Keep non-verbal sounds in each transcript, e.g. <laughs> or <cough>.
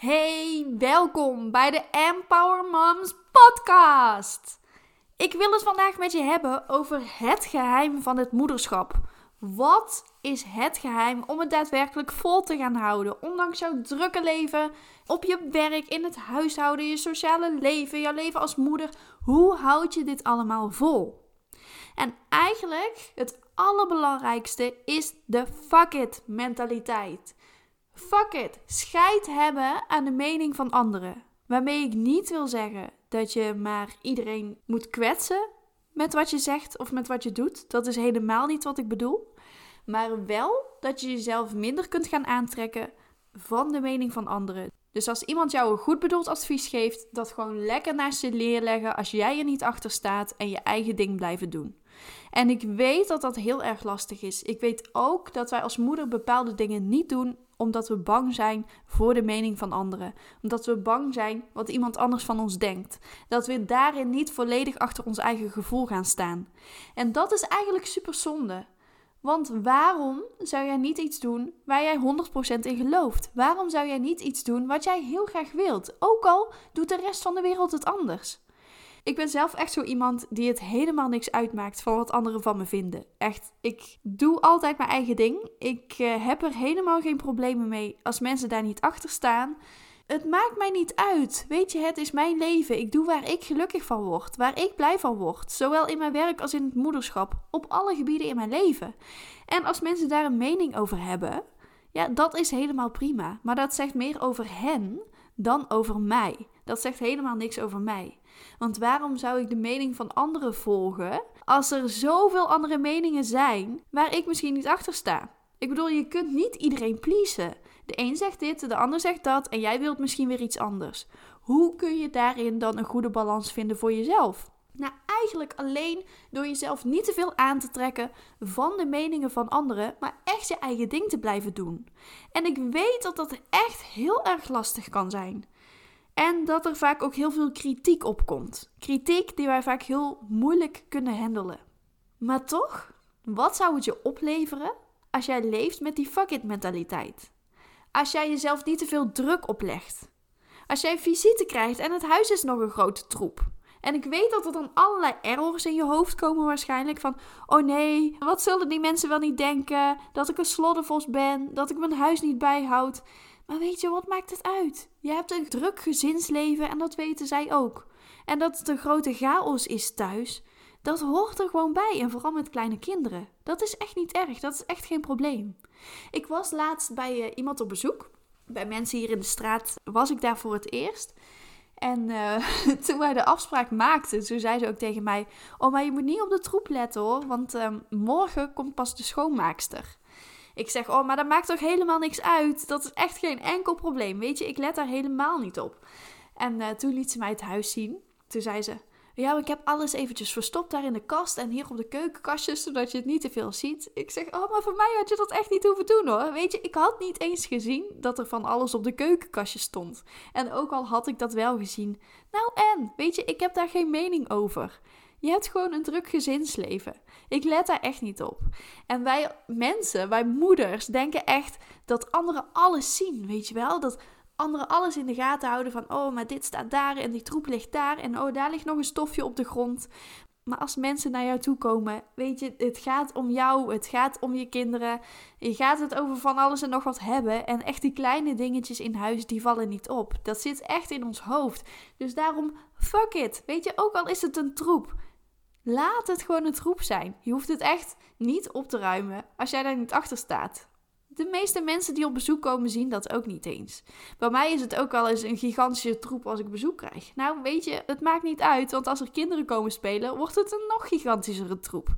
Hey, welkom bij de Empower Moms podcast. Ik wil het vandaag met je hebben over het geheim van het moederschap. Wat is het geheim om het daadwerkelijk vol te gaan houden? Ondanks jouw drukke leven, op je werk, in het huishouden, je sociale leven, jouw leven als moeder. Hoe houd je dit allemaal vol? En eigenlijk het allerbelangrijkste is de fuck it mentaliteit. Fuck it. Scheid hebben aan de mening van anderen. Waarmee ik niet wil zeggen dat je maar iedereen moet kwetsen met wat je zegt of met wat je doet. Dat is helemaal niet wat ik bedoel. Maar wel dat je jezelf minder kunt gaan aantrekken van de mening van anderen. Dus als iemand jou een goed bedoeld advies geeft, dat gewoon lekker naast je leerleggen als jij er niet achter staat en je eigen ding blijven doen. En ik weet dat dat heel erg lastig is. Ik weet ook dat wij als moeder bepaalde dingen niet doen omdat we bang zijn voor de mening van anderen. Omdat we bang zijn wat iemand anders van ons denkt. Dat we daarin niet volledig achter ons eigen gevoel gaan staan. En dat is eigenlijk super zonde. Want waarom zou jij niet iets doen waar jij 100% in gelooft? Waarom zou jij niet iets doen wat jij heel graag wilt? Ook al doet de rest van de wereld het anders. Ik ben zelf echt zo iemand die het helemaal niks uitmaakt van wat anderen van me vinden. Echt, ik doe altijd mijn eigen ding. Ik uh, heb er helemaal geen problemen mee als mensen daar niet achter staan. Het maakt mij niet uit. Weet je, het is mijn leven. Ik doe waar ik gelukkig van word, waar ik blij van word. Zowel in mijn werk als in het moederschap. Op alle gebieden in mijn leven. En als mensen daar een mening over hebben, ja, dat is helemaal prima. Maar dat zegt meer over hen dan over mij. Dat zegt helemaal niks over mij. Want waarom zou ik de mening van anderen volgen als er zoveel andere meningen zijn waar ik misschien niet achter sta? Ik bedoel, je kunt niet iedereen pleasen. De een zegt dit, de ander zegt dat en jij wilt misschien weer iets anders. Hoe kun je daarin dan een goede balans vinden voor jezelf? Nou, eigenlijk alleen door jezelf niet te veel aan te trekken van de meningen van anderen, maar echt je eigen ding te blijven doen. En ik weet dat dat echt heel erg lastig kan zijn. En dat er vaak ook heel veel kritiek op komt. Kritiek die wij vaak heel moeilijk kunnen handelen. Maar toch, wat zou het je opleveren als jij leeft met die fuck it mentaliteit? Als jij jezelf niet te veel druk oplegt. Als jij visite krijgt en het huis is nog een grote troep. En ik weet dat er dan allerlei errors in je hoofd komen waarschijnlijk. Van, oh nee, wat zullen die mensen wel niet denken? Dat ik een sloddervos ben, dat ik mijn huis niet bijhoud. Maar weet je, wat maakt het uit? Je hebt een druk gezinsleven en dat weten zij ook. En dat het een grote chaos is thuis, dat hoort er gewoon bij. En vooral met kleine kinderen. Dat is echt niet erg, dat is echt geen probleem. Ik was laatst bij uh, iemand op bezoek. Bij mensen hier in de straat was ik daar voor het eerst. En uh, <laughs> toen wij de afspraak maakten, toen zei ze ook tegen mij: Oh, maar je moet niet op de troep letten hoor, want uh, morgen komt pas de schoonmaakster. Ik zeg, oh, maar dat maakt toch helemaal niks uit? Dat is echt geen enkel probleem. Weet je, ik let daar helemaal niet op. En uh, toen liet ze mij het huis zien. Toen zei ze, ja, ik heb alles eventjes verstopt daar in de kast en hier op de keukenkastjes, zodat je het niet te veel ziet. Ik zeg, oh, maar voor mij had je dat echt niet hoeven doen hoor. Weet je, ik had niet eens gezien dat er van alles op de keukenkastjes stond. En ook al had ik dat wel gezien. Nou en, weet je, ik heb daar geen mening over. Je hebt gewoon een druk gezinsleven. Ik let daar echt niet op. En wij mensen, wij moeders, denken echt dat anderen alles zien. Weet je wel? Dat anderen alles in de gaten houden van, oh, maar dit staat daar en die troep ligt daar en oh, daar ligt nog een stofje op de grond. Maar als mensen naar jou toe komen, weet je, het gaat om jou, het gaat om je kinderen. Je gaat het over van alles en nog wat hebben. En echt die kleine dingetjes in huis, die vallen niet op. Dat zit echt in ons hoofd. Dus daarom, fuck it. Weet je, ook al is het een troep. Laat het gewoon een troep zijn. Je hoeft het echt niet op te ruimen als jij daar niet achter staat. De meeste mensen die op bezoek komen zien dat ook niet eens. Bij mij is het ook wel eens een gigantische troep als ik bezoek krijg. Nou, weet je, het maakt niet uit, want als er kinderen komen spelen, wordt het een nog gigantischere troep.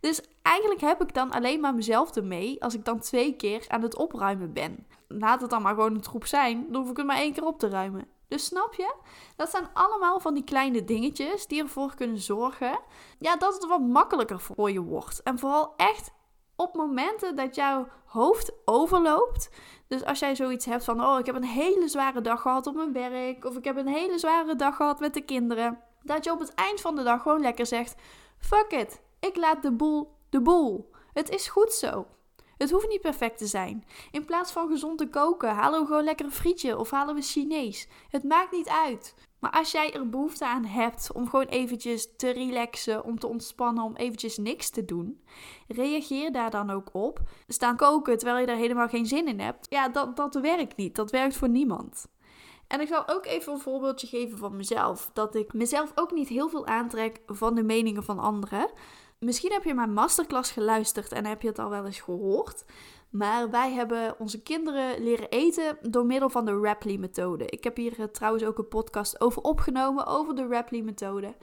Dus eigenlijk heb ik dan alleen maar mezelf ermee als ik dan twee keer aan het opruimen ben. Laat het dan maar gewoon een troep zijn, dan hoef ik het maar één keer op te ruimen. Dus snap je? Dat zijn allemaal van die kleine dingetjes die ervoor kunnen zorgen ja, dat het wat makkelijker voor je wordt. En vooral echt op momenten dat jouw hoofd overloopt. Dus als jij zoiets hebt van: Oh, ik heb een hele zware dag gehad op mijn werk. Of ik heb een hele zware dag gehad met de kinderen. Dat je op het eind van de dag gewoon lekker zegt: Fuck it, ik laat de boel de boel. Het is goed zo. Het hoeft niet perfect te zijn. In plaats van gezond te koken, halen we gewoon lekker een frietje of halen we Chinees. Het maakt niet uit. Maar als jij er behoefte aan hebt om gewoon eventjes te relaxen, om te ontspannen, om eventjes niks te doen, reageer daar dan ook op. Staan koken terwijl je daar helemaal geen zin in hebt, ja, dat, dat werkt niet. Dat werkt voor niemand. En ik zal ook even een voorbeeldje geven van mezelf. Dat ik mezelf ook niet heel veel aantrek van de meningen van anderen. Misschien heb je mijn masterclass geluisterd en heb je het al wel eens gehoord. Maar wij hebben onze kinderen leren eten door middel van de Rapley-methode. Ik heb hier eh, trouwens ook een podcast over opgenomen, over de Rapley-methode.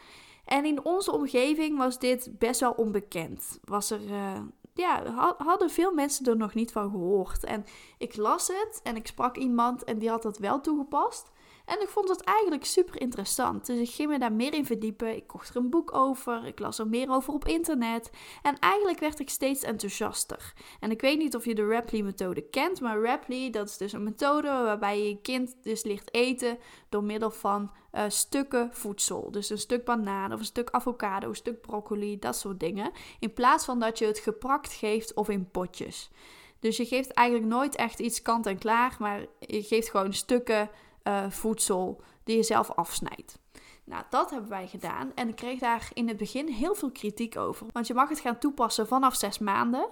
En in onze omgeving was dit best wel onbekend. Was er, uh, ja, hadden veel mensen er nog niet van gehoord. En ik las het en ik sprak iemand en die had dat wel toegepast. En ik vond het eigenlijk super interessant. Dus ik ging me daar meer in verdiepen. Ik kocht er een boek over. Ik las er meer over op internet. En eigenlijk werd ik steeds enthousiaster. En ik weet niet of je de Rapley-methode kent. Maar Rapley, dat is dus een methode waarbij je je kind dus leert eten door middel van uh, stukken voedsel. Dus een stuk banaan of een stuk avocado, een stuk broccoli, dat soort dingen. In plaats van dat je het geprakt geeft of in potjes. Dus je geeft eigenlijk nooit echt iets kant en klaar, maar je geeft gewoon stukken uh, voedsel die je zelf afsnijdt. Nou, dat hebben wij gedaan en ik kreeg daar in het begin heel veel kritiek over. Want je mag het gaan toepassen vanaf zes maanden.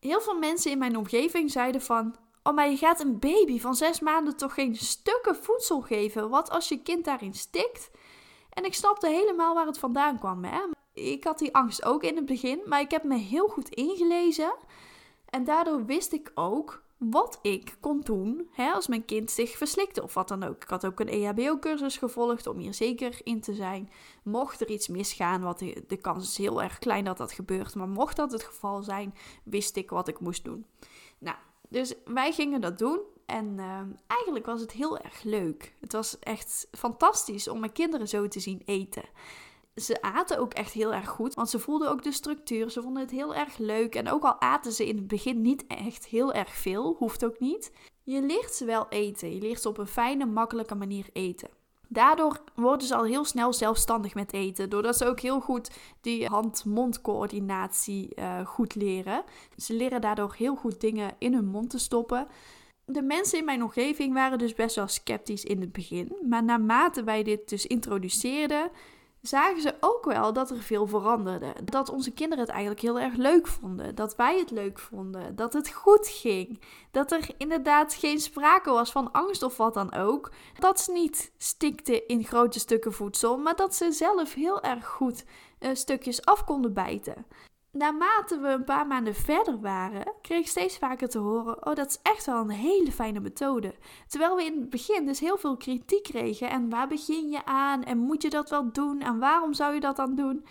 Heel veel mensen in mijn omgeving zeiden van... Oh, maar je gaat een baby van zes maanden toch geen stukken voedsel geven? Wat als je kind daarin stikt? En ik snapte helemaal waar het vandaan kwam. Hè? Ik had die angst ook in het begin, maar ik heb me heel goed ingelezen. En daardoor wist ik ook wat ik kon doen hè, als mijn kind zich verslikte of wat dan ook. Ik had ook een EHBO-cursus gevolgd om hier zeker in te zijn. Mocht er iets misgaan, wat de, kans is heel erg klein dat dat gebeurt, maar mocht dat het geval zijn, wist ik wat ik moest doen. Nou, dus wij gingen dat doen en uh, eigenlijk was het heel erg leuk. Het was echt fantastisch om mijn kinderen zo te zien eten ze aten ook echt heel erg goed, want ze voelden ook de structuur. Ze vonden het heel erg leuk. En ook al aten ze in het begin niet echt heel erg veel, hoeft ook niet. Je leert ze wel eten. Je leert ze op een fijne, makkelijke manier eten. Daardoor worden ze al heel snel zelfstandig met eten. Doordat ze ook heel goed die hand-mond-coördinatie uh, goed leren. Ze leren daardoor heel goed dingen in hun mond te stoppen. De mensen in mijn omgeving waren dus best wel sceptisch in het begin. Maar naarmate wij dit dus introduceerden, zagen ze ook wel dat er veel veranderde. Dat onze kinderen het eigenlijk heel erg leuk vonden. Dat wij het leuk vonden. Dat het goed ging. Dat er inderdaad geen sprake was van angst of wat dan ook. Dat ze niet stikten in grote stukken voedsel, maar dat ze zelf heel erg goed uh, stukjes af konden bijten naarmate we een paar maanden verder waren, kreeg ik steeds vaker te horen: Oh, dat is echt wel een hele fijne methode. Terwijl we in het begin dus heel veel kritiek kregen. En waar begin je aan? En moet je dat wel doen? En waarom zou je dat dan doen?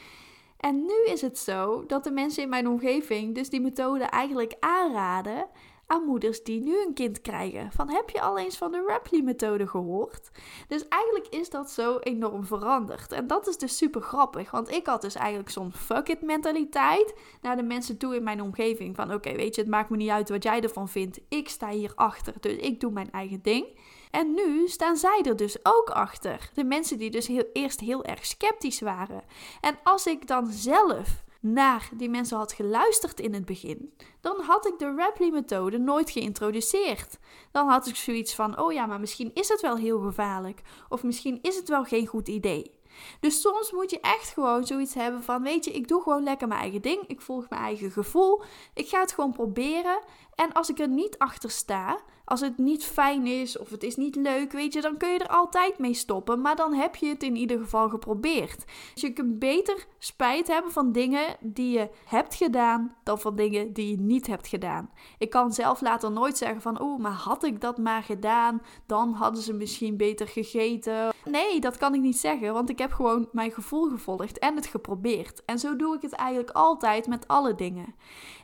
En nu is het zo dat de mensen in mijn omgeving dus die methode eigenlijk aanraden aan moeders die nu een kind krijgen. Van heb je al eens van de Rapley-methode gehoord? Dus eigenlijk is dat zo enorm veranderd. En dat is dus super grappig. Want ik had dus eigenlijk zo'n fuck it mentaliteit naar de mensen toe in mijn omgeving. Van oké, weet je, het maakt me niet uit wat jij ervan vindt. Ik sta hier achter, dus ik doe mijn eigen ding. En nu staan zij er dus ook achter. De mensen die dus heel, eerst heel erg sceptisch waren. En als ik dan zelf naar die mensen had geluisterd in het begin, dan had ik de Rapley-methode nooit geïntroduceerd. Dan had ik zoiets van: oh ja, maar misschien is het wel heel gevaarlijk, of misschien is het wel geen goed idee. Dus soms moet je echt gewoon zoiets hebben van: weet je, ik doe gewoon lekker mijn eigen ding, ik volg mijn eigen gevoel, ik ga het gewoon proberen. En als ik er niet achter sta, als het niet fijn is of het is niet leuk, weet je, dan kun je er altijd mee stoppen. Maar dan heb je het in ieder geval geprobeerd. Dus je kunt beter spijt hebben van dingen die je hebt gedaan dan van dingen die je niet hebt gedaan. Ik kan zelf later nooit zeggen van, oh, maar had ik dat maar gedaan, dan hadden ze misschien beter gegeten. Nee, dat kan ik niet zeggen, want ik heb gewoon mijn gevoel gevolgd en het geprobeerd. En zo doe ik het eigenlijk altijd met alle dingen.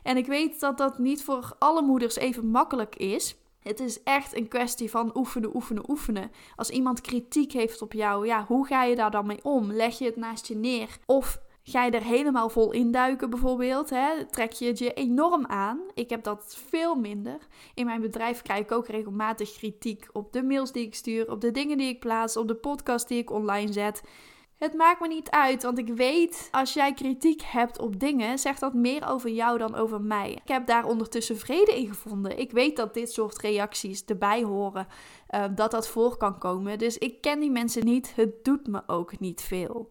En ik weet dat dat niet voor alle moeders even makkelijk is. Het is echt een kwestie van oefenen, oefenen, oefenen. Als iemand kritiek heeft op jou, ja, hoe ga je daar dan mee om? Leg je het naast je neer? Of ga je er helemaal vol induiken bijvoorbeeld? Hè? Trek je het je enorm aan? Ik heb dat veel minder. In mijn bedrijf krijg ik ook regelmatig kritiek op de mails die ik stuur, op de dingen die ik plaats, op de podcast die ik online zet. Het maakt me niet uit, want ik weet als jij kritiek hebt op dingen, zegt dat meer over jou dan over mij. Ik heb daar ondertussen vrede in gevonden. Ik weet dat dit soort reacties erbij horen, uh, dat dat voor kan komen. Dus ik ken die mensen niet. Het doet me ook niet veel.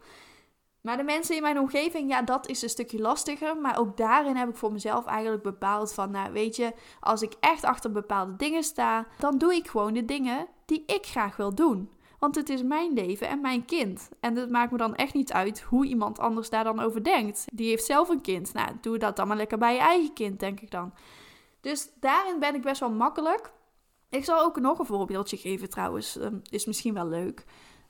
Maar de mensen in mijn omgeving, ja, dat is een stukje lastiger. Maar ook daarin heb ik voor mezelf eigenlijk bepaald van, nou weet je, als ik echt achter bepaalde dingen sta, dan doe ik gewoon de dingen die ik graag wil doen. Want het is mijn leven en mijn kind. En het maakt me dan echt niet uit hoe iemand anders daar dan over denkt. Die heeft zelf een kind. Nou, doe dat dan maar lekker bij je eigen kind, denk ik dan. Dus daarin ben ik best wel makkelijk. Ik zal ook nog een voorbeeldje geven trouwens. Um, is misschien wel leuk.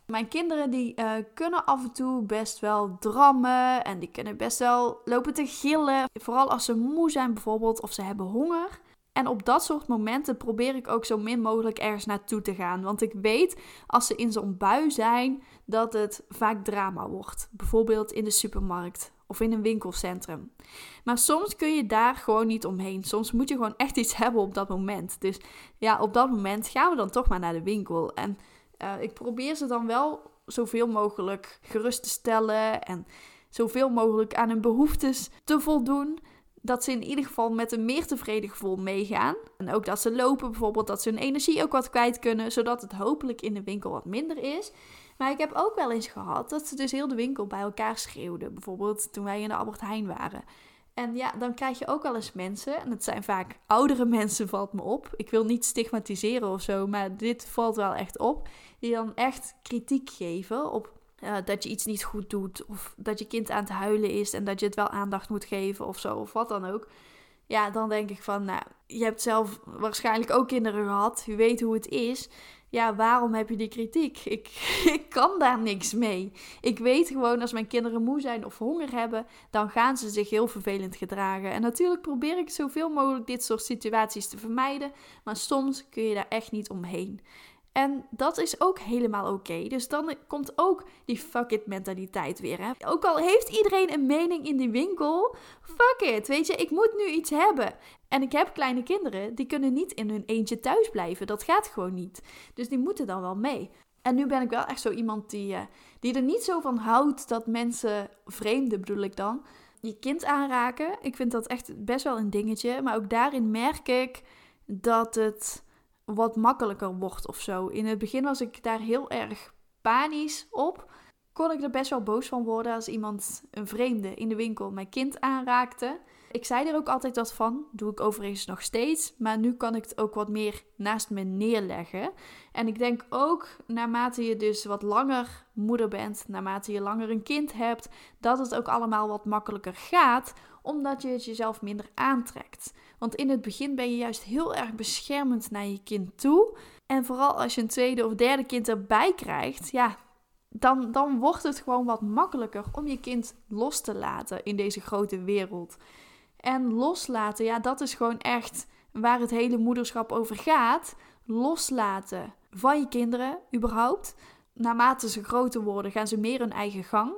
Mijn kinderen die uh, kunnen af en toe best wel drammen en die kunnen best wel lopen te gillen. Vooral als ze moe zijn bijvoorbeeld of ze hebben honger. En op dat soort momenten probeer ik ook zo min mogelijk ergens naartoe te gaan. Want ik weet als ze in zo'n bui zijn dat het vaak drama wordt. Bijvoorbeeld in de supermarkt of in een winkelcentrum. Maar soms kun je daar gewoon niet omheen. Soms moet je gewoon echt iets <laughs> hebben op dat moment. Dus ja, op dat moment gaan we dan toch maar naar de winkel. En uh, ik probeer ze dan wel zoveel mogelijk gerust te stellen en zoveel mogelijk aan hun behoeftes te voldoen. Dat ze in ieder geval met een meer tevreden gevoel meegaan. En ook dat ze lopen bijvoorbeeld, dat ze hun energie ook wat kwijt kunnen, zodat het hopelijk in de winkel wat minder is. Maar ik heb ook wel eens gehad dat ze dus heel de winkel bij elkaar schreeuwden. Bijvoorbeeld toen wij in de Albert Heijn waren. En ja, dan krijg je ook wel eens mensen, en het zijn vaak oudere <laughs> mensen, valt me op. Ik wil niet stigmatiseren of zo, maar dit valt wel echt op. Die dan echt kritiek geven op uh, dat je iets niet goed doet, of dat je kind aan het huilen is en dat je het wel aandacht moet geven of zo, of wat dan ook. Ja, dan denk ik van, nou, je hebt zelf waarschijnlijk ook kinderen gehad, je weet hoe het is ja, waarom heb je die kritiek? Ik, <laughs> ik kan daar niks mee. Ik weet gewoon als mijn kinderen moe zijn of honger hebben, dan gaan ze zich heel vervelend gedragen. En natuurlijk probeer ik zoveel mogelijk dit soort situaties te vermijden, maar soms kun je daar echt niet omheen. En dat is ook helemaal oké. Dus dan komt ook die fuck it mentaliteit weer. Hè? Ook al heeft iedereen een mening in die winkel, fuck it. Weet je, ik moet nu iets hebben. En ik heb kleine kinderen, die kunnen niet in hun eentje thuis blijven. Dat gaat gewoon niet. Dus die moeten dan wel mee. En nu ben ik wel echt zo iemand die, uh, die er niet zo van houdt dat mensen, vreemden bedoel ik dan, je kind aanraken. Ik vind dat echt best wel een dingetje. Maar ook daarin merk ik dat het wat makkelijker wordt of zo. In het begin was ik daar heel erg panisch op. Kon ik er best wel boos van worden als iemand, een vreemde, in de winkel mijn kind aanraakte. Ik zei er ook altijd wat van, doe ik overigens nog steeds, maar nu kan ik het ook wat meer naast me neerleggen. En ik denk ook, naarmate je dus wat langer moeder bent, naarmate je langer een kind hebt, dat het ook allemaal wat makkelijker gaat, omdat je het jezelf minder aantrekt. Want in het begin ben je juist heel erg beschermend naar je kind toe. En vooral als je een tweede of derde kind erbij krijgt, ja, dan, dan wordt het gewoon wat makkelijker om je kind los te laten in deze grote wereld. En loslaten, ja, dat is gewoon echt waar het hele moederschap over gaat. Loslaten van je kinderen, überhaupt. Naarmate ze groter worden, gaan ze meer hun eigen gang.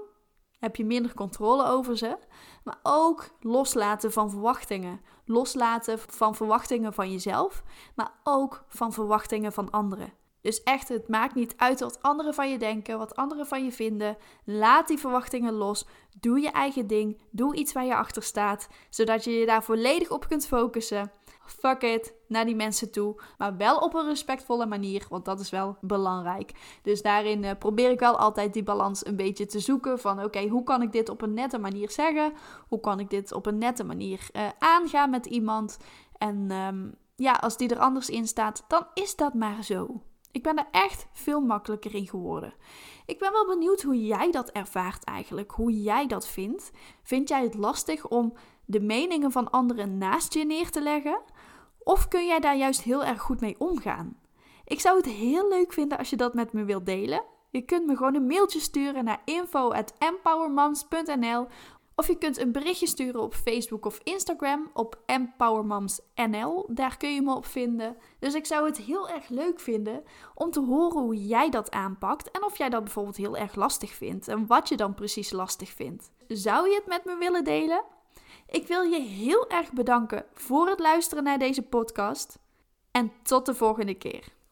Heb je minder controle over ze. Maar ook loslaten van verwachtingen. Loslaten van verwachtingen van jezelf, maar ook van verwachtingen van anderen. Dus echt, het maakt niet uit wat anderen van je denken, wat anderen van je vinden. Laat die verwachtingen los. Doe je eigen ding. Doe iets waar je achter staat, zodat je je daar volledig op kunt focussen. Fuck it, naar die mensen toe. Maar wel op een respectvolle manier, want dat is wel belangrijk. Dus daarin uh, probeer ik wel altijd die balans een beetje te zoeken. Van oké, hoe kan ik dit op een nette manier zeggen? Hoe kan ik dit op een nette manier uh, aangaan met iemand? En um, ja, als die er anders in staat, dan is dat maar zo. Ik ben er echt veel makkelijker in geworden. Ik ben wel benieuwd hoe jij dat ervaart eigenlijk, hoe jij dat vindt. Vind jij het lastig om de meningen van anderen naast je neer te leggen? Of kun jij daar juist heel erg goed mee omgaan? Ik zou het heel leuk vinden als je dat met me wilt delen. Je kunt me gewoon een mailtje sturen naar info@empowermoms.nl of je kunt een berichtje sturen op Facebook of Instagram op EmpowerMomsNL. Daar kun je me op vinden. Dus ik zou het heel erg leuk vinden om te horen hoe jij dat aanpakt. En of jij dat bijvoorbeeld heel erg lastig vindt. En wat je dan precies lastig vindt. Zou je het met me willen delen? Ik wil je heel erg bedanken voor het luisteren naar deze podcast. En tot de volgende keer.